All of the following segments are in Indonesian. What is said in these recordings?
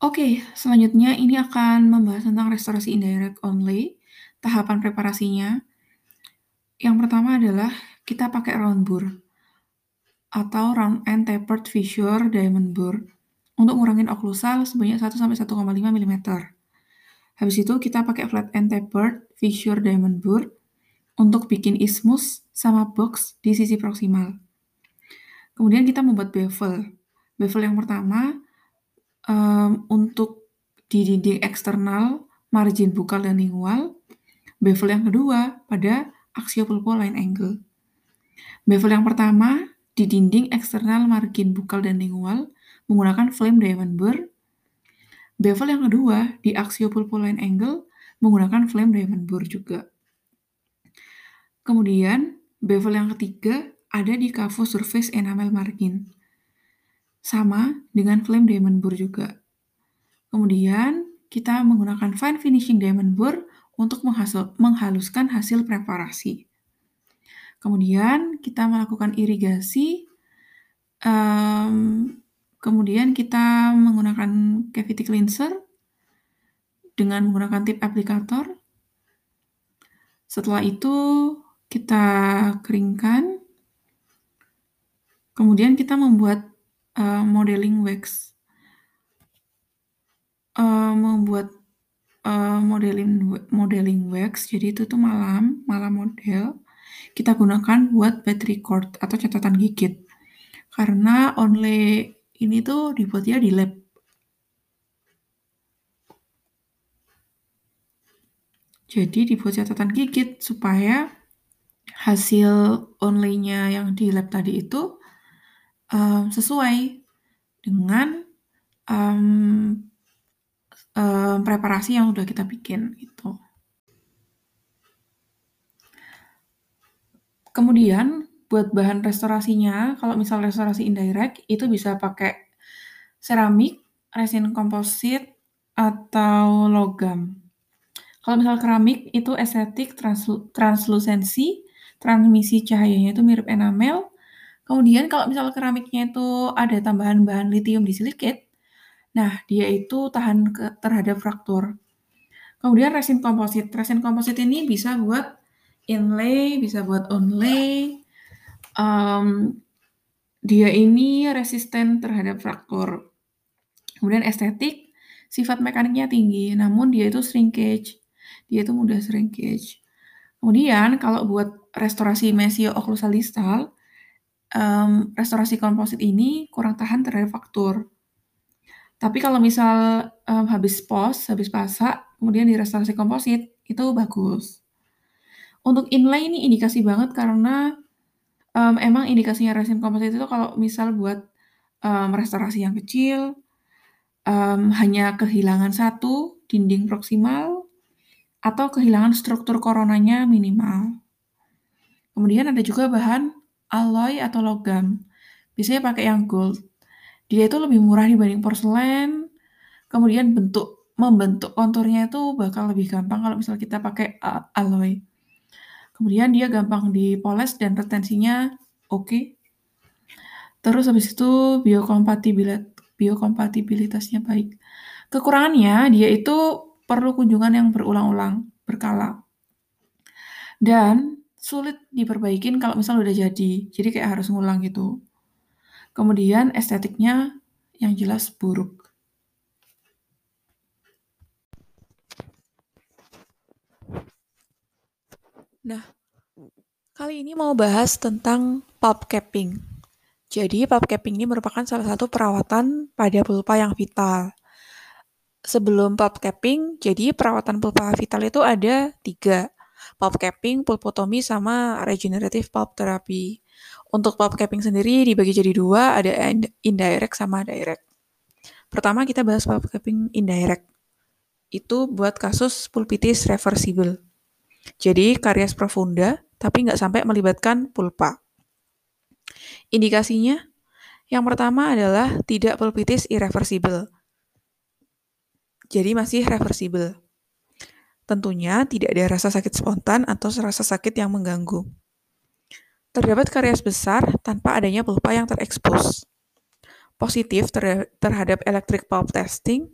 Oke, selanjutnya ini akan membahas tentang restorasi indirect only, tahapan preparasinya. Yang pertama adalah kita pakai round bore atau round and tapered fissure diamond bore untuk ngurangin oklusal sebanyak 1-1,5 mm. Habis itu kita pakai flat and tapered fissure diamond bore untuk bikin ismus sama box di sisi proksimal. Kemudian kita membuat bevel. Bevel yang pertama um, untuk di dinding eksternal, margin bukal dan lingual. Bevel yang kedua pada line angle. Bevel yang pertama di dinding eksternal margin bukal dan lingual menggunakan flame diamond bore. Bevel yang kedua di line angle menggunakan flame diamond bore juga. Kemudian, bevel yang ketiga ada di kavo surface enamel margin. Sama dengan flame diamond bore juga. Kemudian, kita menggunakan fine finishing diamond bore untuk menghaluskan hasil preparasi. Kemudian, kita melakukan irigasi. Um, kemudian, kita menggunakan cavity cleanser dengan menggunakan tip aplikator. Setelah itu, kita keringkan. Kemudian, kita membuat uh, modeling wax uh, membuat uh, modeling modeling wax, jadi itu tuh malam, malam model, kita gunakan buat battery cord atau catatan gigit. Karena only ini tuh dibuatnya di lab. Jadi dibuat catatan gigit supaya hasil only-nya yang di lab tadi itu um, sesuai dengan um, um, preparasi yang udah kita bikin itu. Kemudian buat bahan restorasinya, kalau misal restorasi indirect itu bisa pakai seramik, resin komposit, atau logam. Kalau misal keramik itu estetik, translu translusensi, transmisi cahayanya itu mirip enamel. Kemudian kalau misal keramiknya itu ada tambahan bahan lithium disilikate, Nah, dia itu tahan ke, terhadap fraktur. Kemudian resin komposit. Resin komposit ini bisa buat inlay, bisa buat onlay. Um, dia ini resisten terhadap fraktur. Kemudian estetik, sifat mekaniknya tinggi, namun dia itu shrinkage. Dia itu mudah shrinkage. Kemudian kalau buat restorasi mesio occlusal distal, um, restorasi komposit ini kurang tahan terhadap fraktur. Tapi kalau misal um, habis pos, habis pasak, kemudian direstorasi komposit, itu bagus. Untuk inlay ini indikasi banget karena um, emang indikasinya resin komposit itu kalau misal buat um, restorasi yang kecil, um, hanya kehilangan satu dinding proksimal, atau kehilangan struktur koronanya minimal. Kemudian ada juga bahan alloy atau logam. Biasanya pakai yang gold. Dia itu lebih murah dibanding porselen, kemudian bentuk membentuk konturnya itu bakal lebih gampang kalau misal kita pakai alloy. Kemudian dia gampang dipoles dan retensinya oke. Okay. Terus habis itu biokompatibilitas biokompatibilitasnya baik. Kekurangannya dia itu perlu kunjungan yang berulang-ulang, berkala. Dan sulit diperbaikin kalau misal udah jadi. Jadi kayak harus ngulang gitu. Kemudian estetiknya yang jelas buruk. Nah, kali ini mau bahas tentang pulp capping. Jadi, pulp capping ini merupakan salah satu perawatan pada pulpa yang vital. Sebelum pulp capping, jadi perawatan pulpa vital itu ada tiga. Pulp capping, pulpotomi, sama regenerative pulp therapy. Untuk pulp capping sendiri dibagi jadi dua, ada indirect sama direct. Pertama kita bahas pulp capping indirect. Itu buat kasus pulpitis reversible. Jadi karies profunda, tapi nggak sampai melibatkan pulpa. Indikasinya, yang pertama adalah tidak pulpitis irreversible. Jadi masih reversible. Tentunya tidak ada rasa sakit spontan atau rasa sakit yang mengganggu. Terdapat karies besar tanpa adanya pulpa yang terekspos. Positif ter terhadap electric pulp testing,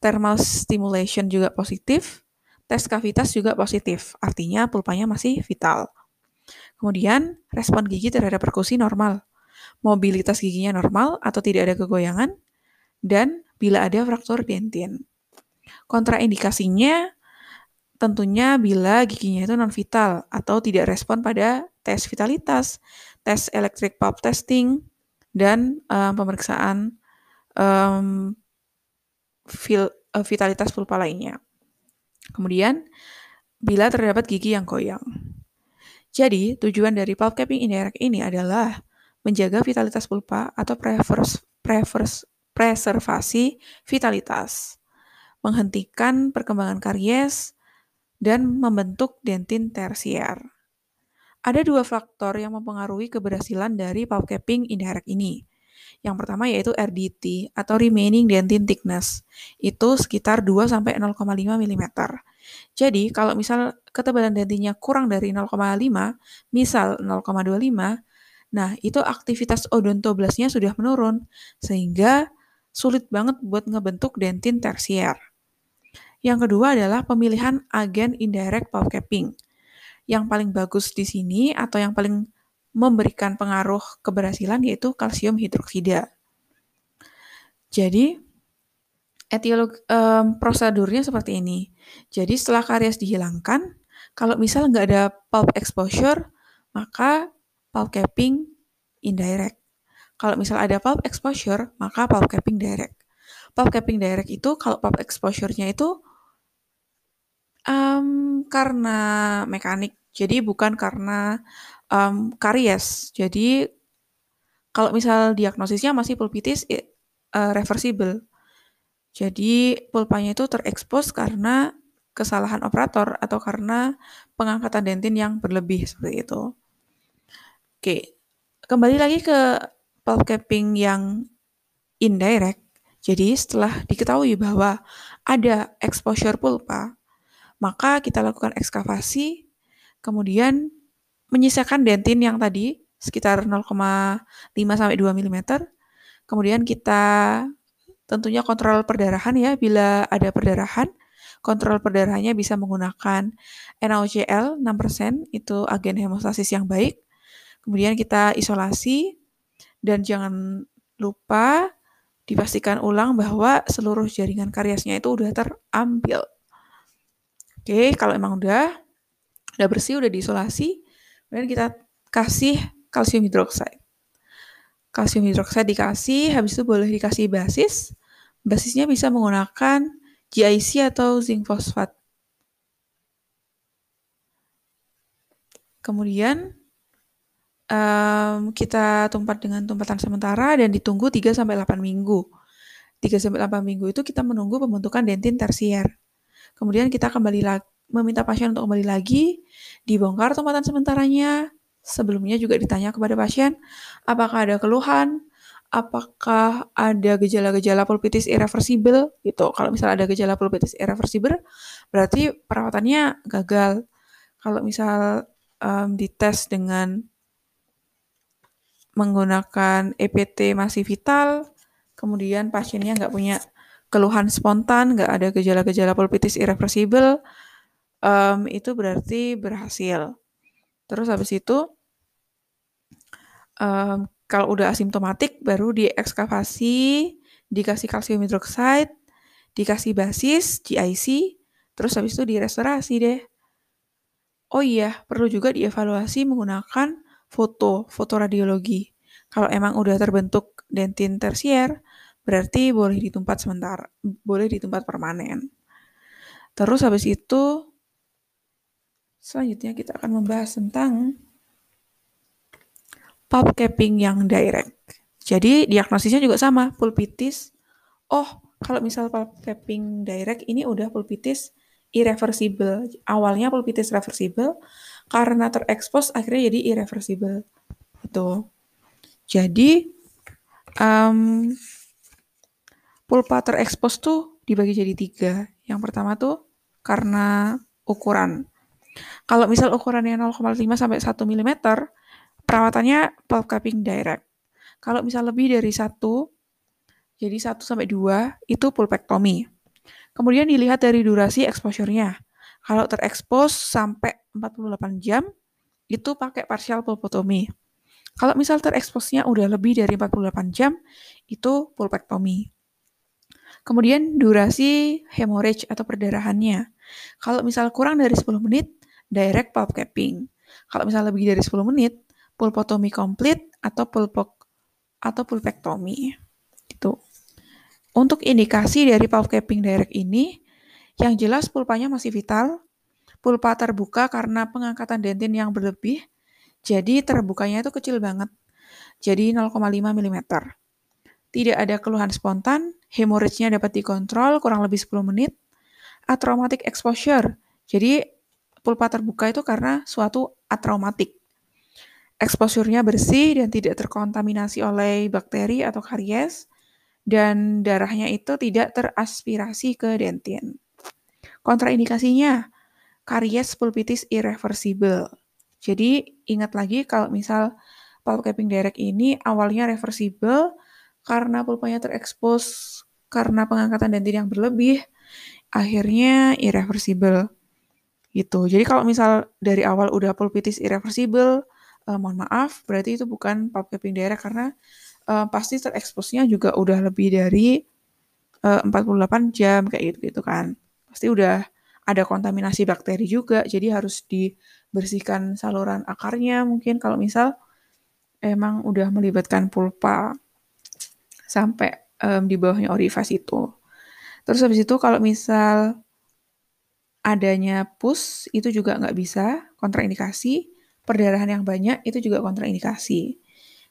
thermal stimulation juga positif, tes kavitas juga positif, artinya pulpanya masih vital. Kemudian, respon gigi terhadap perkusi normal, mobilitas giginya normal atau tidak ada kegoyangan, dan bila ada fraktur dentin. Kontraindikasinya tentunya bila giginya itu non vital atau tidak respon pada tes vitalitas, tes electric pulp testing, dan um, pemeriksaan um, vitalitas pulpa lainnya. Kemudian, bila terdapat gigi yang goyang. Jadi, tujuan dari pulp capping indirect ini adalah menjaga vitalitas pulpa atau prevers, prevers, preservasi vitalitas, menghentikan perkembangan karies, dan membentuk dentin tersier. Ada dua faktor yang mempengaruhi keberhasilan dari pulp capping indirect ini. Yang pertama yaitu RDT atau remaining dentin thickness. Itu sekitar 2 sampai 0,5 mm. Jadi, kalau misal ketebalan dentinnya kurang dari 0,5, misal 0,25, nah itu aktivitas odontoblasnya sudah menurun sehingga sulit banget buat ngebentuk dentin tersier. Yang kedua adalah pemilihan agen indirect capping. Yang paling bagus di sini atau yang paling memberikan pengaruh keberhasilan yaitu kalsium hidroksida. Jadi, etiolog um, prosedurnya seperti ini. Jadi setelah karies dihilangkan, kalau misal nggak ada pulp exposure, maka pulp capping indirect. Kalau misal ada pulp exposure, maka pulp capping direct. Pulp capping direct itu kalau pulp exposure-nya itu Um, karena mekanik, jadi bukan karena um, karies. Jadi kalau misal diagnosisnya masih pulpitis uh, reversible. Jadi pulpanya itu terekspos karena kesalahan operator atau karena pengangkatan dentin yang berlebih seperti itu. Oke, kembali lagi ke pulp capping yang indirect. Jadi setelah diketahui bahwa ada exposure pulpa, maka kita lakukan ekskavasi, kemudian menyisakan dentin yang tadi sekitar 0,5 sampai 2 mm. Kemudian kita tentunya kontrol perdarahan ya, bila ada perdarahan, kontrol perdarahannya bisa menggunakan NaOCl 6%, itu agen hemostasis yang baik. Kemudian kita isolasi, dan jangan lupa dipastikan ulang bahwa seluruh jaringan kariesnya itu udah terambil. Oke, kalau emang udah udah bersih, udah diisolasi, kemudian kita kasih kalsium hidroksida. Kalsium hidroksida dikasih, habis itu boleh dikasih basis. Basisnya bisa menggunakan GIC atau zinc fosfat. Kemudian um, kita tumpat dengan tumpatan sementara dan ditunggu 3 sampai 8 minggu. 3 sampai 8 minggu itu kita menunggu pembentukan dentin tersier. Kemudian kita kembali lagi meminta pasien untuk kembali lagi, dibongkar tempatan sementaranya. Sebelumnya juga ditanya kepada pasien, apakah ada keluhan, apakah ada gejala-gejala pulpitis irreversibel gitu. Kalau misalnya ada gejala pulpitis irreversibel, berarti perawatannya gagal. Kalau misal um, dites dengan menggunakan EPT masih vital, kemudian pasiennya nggak punya keluhan spontan, nggak ada gejala-gejala pulpitis irreversibel, um, itu berarti berhasil. Terus habis itu, um, kalau udah asimptomatik, baru diekskavasi, dikasih kalsium hidroksida, dikasih basis, GIC, terus habis itu direstorasi deh. Oh iya, perlu juga dievaluasi menggunakan foto, foto radiologi. Kalau emang udah terbentuk dentin tersier, berarti boleh di tempat sementara, boleh di tempat permanen. Terus habis itu, selanjutnya kita akan membahas tentang pulp capping yang direct. Jadi diagnosisnya juga sama, pulpitis. Oh, kalau misal pulp capping direct ini udah pulpitis irreversible. Awalnya pulpitis reversible, karena terekspos akhirnya jadi irreversible. Itu. Jadi um, pulpa terekspos tuh dibagi jadi tiga. Yang pertama tuh karena ukuran. Kalau misal ukurannya 0,5 sampai 1 mm, perawatannya pulp cupping direct. Kalau misal lebih dari 1, jadi 1 sampai 2, itu pulpectomy. Kemudian dilihat dari durasi exposure-nya. Kalau terekspos sampai 48 jam, itu pakai partial pulpotomy. Kalau misal tereksposnya udah lebih dari 48 jam, itu pulpectomy. Kemudian durasi hemorrhage atau perdarahannya. Kalau misal kurang dari 10 menit, direct pulp capping. Kalau misal lebih dari 10 menit, pulpotomy complete atau pulpok atau pulpectomy. Itu. Untuk indikasi dari pulp capping direct ini, yang jelas pulpanya masih vital, pulpa terbuka karena pengangkatan dentin yang berlebih, jadi terbukanya itu kecil banget. Jadi 0,5 mm. Tidak ada keluhan spontan, hemorrhage-nya dapat dikontrol kurang lebih 10 menit. Atraumatic exposure. Jadi pulpa terbuka itu karena suatu atraumatik. Exposure-nya bersih dan tidak terkontaminasi oleh bakteri atau karies dan darahnya itu tidak teraspirasi ke dentin. Kontraindikasinya, karies pulpitis irreversible. Jadi ingat lagi kalau misal pulp capping direct ini awalnya reversible karena pulpanya terekspos karena pengangkatan dentin yang berlebih, akhirnya irreversible. Gitu. Jadi kalau misal dari awal udah pulpitis irreversible, eh, mohon maaf, berarti itu bukan pulp capping direct karena eh, pasti tereksposnya juga udah lebih dari eh, 48 jam kayak gitu gitu kan. Pasti udah ada kontaminasi bakteri juga, jadi harus dibersihkan saluran akarnya mungkin kalau misal emang udah melibatkan pulpa sampai um, di bawahnya orifas itu. Terus habis itu kalau misal adanya pus itu juga nggak bisa kontraindikasi, perdarahan yang banyak itu juga kontraindikasi.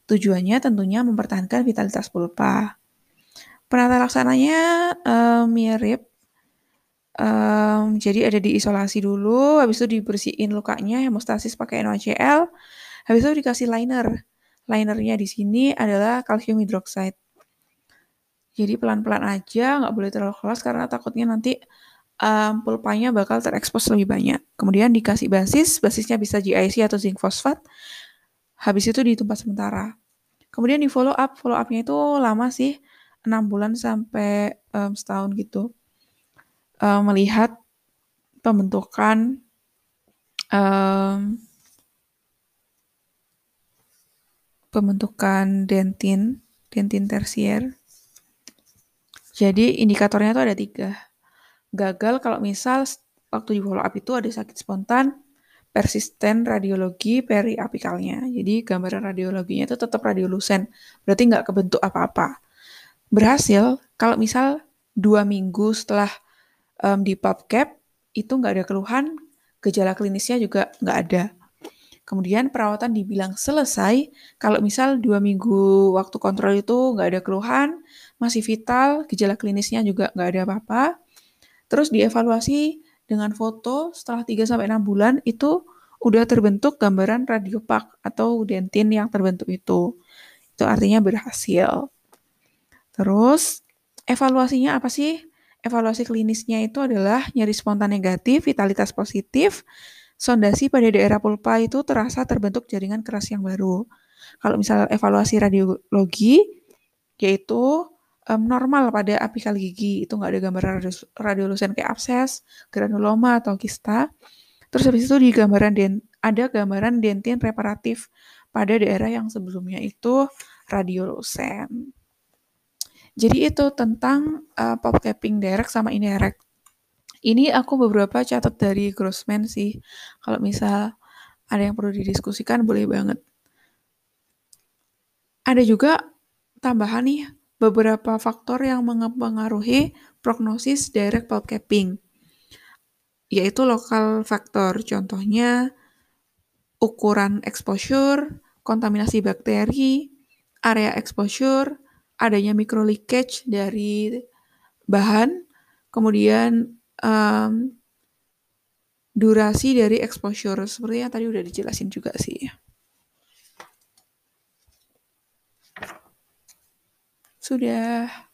Tujuannya tentunya mempertahankan vitalitas pulpa. Penata laksananya um, mirip Um, jadi ada diisolasi dulu, habis itu dibersihin lukanya, hemostasis pakai NaCl, habis itu dikasih liner. Linernya di sini adalah kalsium hidroksida. Jadi pelan-pelan aja, nggak boleh terlalu keras karena takutnya nanti um, pulpanya bakal terekspos lebih banyak. Kemudian dikasih basis, basisnya bisa GIC atau zinc fosfat. Habis itu ditumpah sementara. Kemudian di follow up, follow upnya itu lama sih, 6 bulan sampai um, setahun gitu uh, melihat pembentukan um, pembentukan dentin, dentin tersier. Jadi indikatornya itu ada tiga. Gagal kalau misal waktu di follow up itu ada sakit spontan, persisten radiologi periapikalnya. Jadi gambaran radiologinya itu tetap radiolusen, berarti nggak kebentuk apa-apa. Berhasil kalau misal dua minggu setelah um, di PubCap itu nggak ada keluhan, gejala klinisnya juga nggak ada. Kemudian perawatan dibilang selesai kalau misal dua minggu waktu kontrol itu nggak ada keluhan, masih vital, gejala klinisnya juga nggak ada apa-apa. Terus dievaluasi dengan foto setelah 3-6 bulan itu udah terbentuk gambaran radiopak atau dentin yang terbentuk itu. Itu artinya berhasil. Terus evaluasinya apa sih? Evaluasi klinisnya itu adalah nyeri spontan negatif, vitalitas positif, sondasi pada daerah pulpa itu terasa terbentuk jaringan keras yang baru. Kalau misal evaluasi radiologi, yaitu um, normal pada apikal gigi, itu nggak ada gambaran radiolusen kayak abses, granuloma, atau kista. Terus habis itu di gambaran ada gambaran dentin reparatif pada daerah yang sebelumnya itu radiolusen. Jadi itu tentang uh, pop capping direct sama indirect. Ini aku beberapa catat dari Grossman sih. Kalau misal ada yang perlu didiskusikan boleh banget. Ada juga tambahan nih beberapa faktor yang mempengaruhi prognosis direct pulp capping. Yaitu lokal faktor, contohnya ukuran exposure, kontaminasi bakteri, area exposure, adanya micro leakage dari bahan, kemudian um, durasi dari exposure seperti yang tadi udah dijelasin juga sih. Sudah.